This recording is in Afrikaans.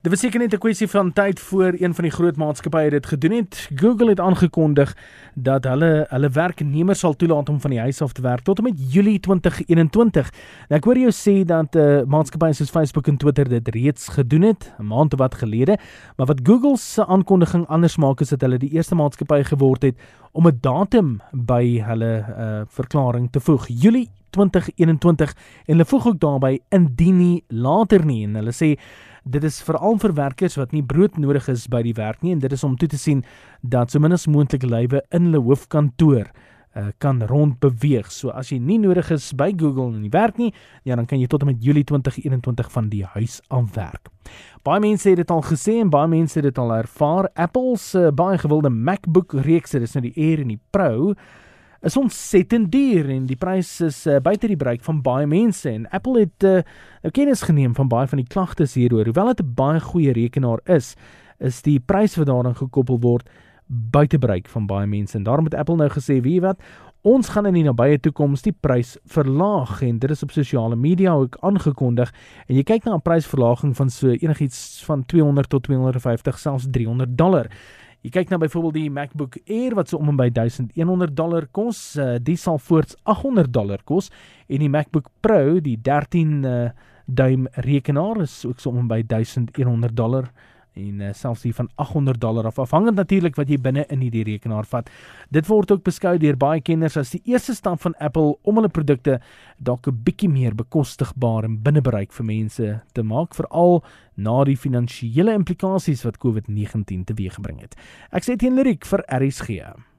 Dit was seker net 'n kwessie van tyd voor een van die groot maatskappye dit gedoen het. Google het aangekondig dat hulle hulle werknemers sal toelaat om van die huis af te werk tot en met Julie 2021. Nou ek hoor jou sê dat uh, maatskappye soos Facebook en Twitter dit reeds gedoen het 'n maand of wat gelede, maar wat Google se aankondiging anders maak is dat hulle die eerste maatskappy geword het om 'n datum by hulle uh, verklaring te voeg. Julie 2021 en hulle voeg ook daarbey indien nie later nie en hulle sê dit is veral vir werkers wat nie brood nodig is by die werk nie en dit is om toe te sien dat so min as moontlik lywe in hulle hoofkantoor uh, kan rond beweeg. So as jy nie nodig is by Google in die werk nie, ja dan kan jy tot en met Julie 2021 van die huis af werk. Baie mense het dit al gesê en baie mense het dit al ervaar. Apple se uh, baie gewilde MacBook reeks, dit is nou die Air en die Pro, is ontsettend duur en die prys is uh, buite die bereik van baie mense en Apple het uh, nou kennis geneem van baie van die klagtes hieroor. Hoewel dit 'n baie goeie rekenaar is, is die prys wat daaraan gekoppel word buite bereik van baie mense en daarom het Apple nou gesê, "Wie wat, ons gaan in die nabye toekoms die prys verlaag en dit is op sosiale media ook aangekondig en jy kyk na 'n prysverlaging van so enigiets van 200 tot 250 selfs 300 dollar. Jy kyk nou byvoorbeeld die MacBook Air wat so om en by 1100 dollar kos, uh, die sal voorts 800 dollar kos en die MacBook Pro, die 13 uh, duim rekenaar is ook so om en by 1100 dollar en uh, selfs die van 800 dollar af afhangend natuurlik wat jy binne in hierdie rekenaar vat. Dit word ook beskou deur baie kenners as die eerste stap van Apple om hulle produkte dalk 'n bietjie meer bekostigbaar en binne bereik vir mense te maak, veral na die finansiële implikasies wat COVID-19 teweeggebring het. Ek sê teen Lyric vir RSG.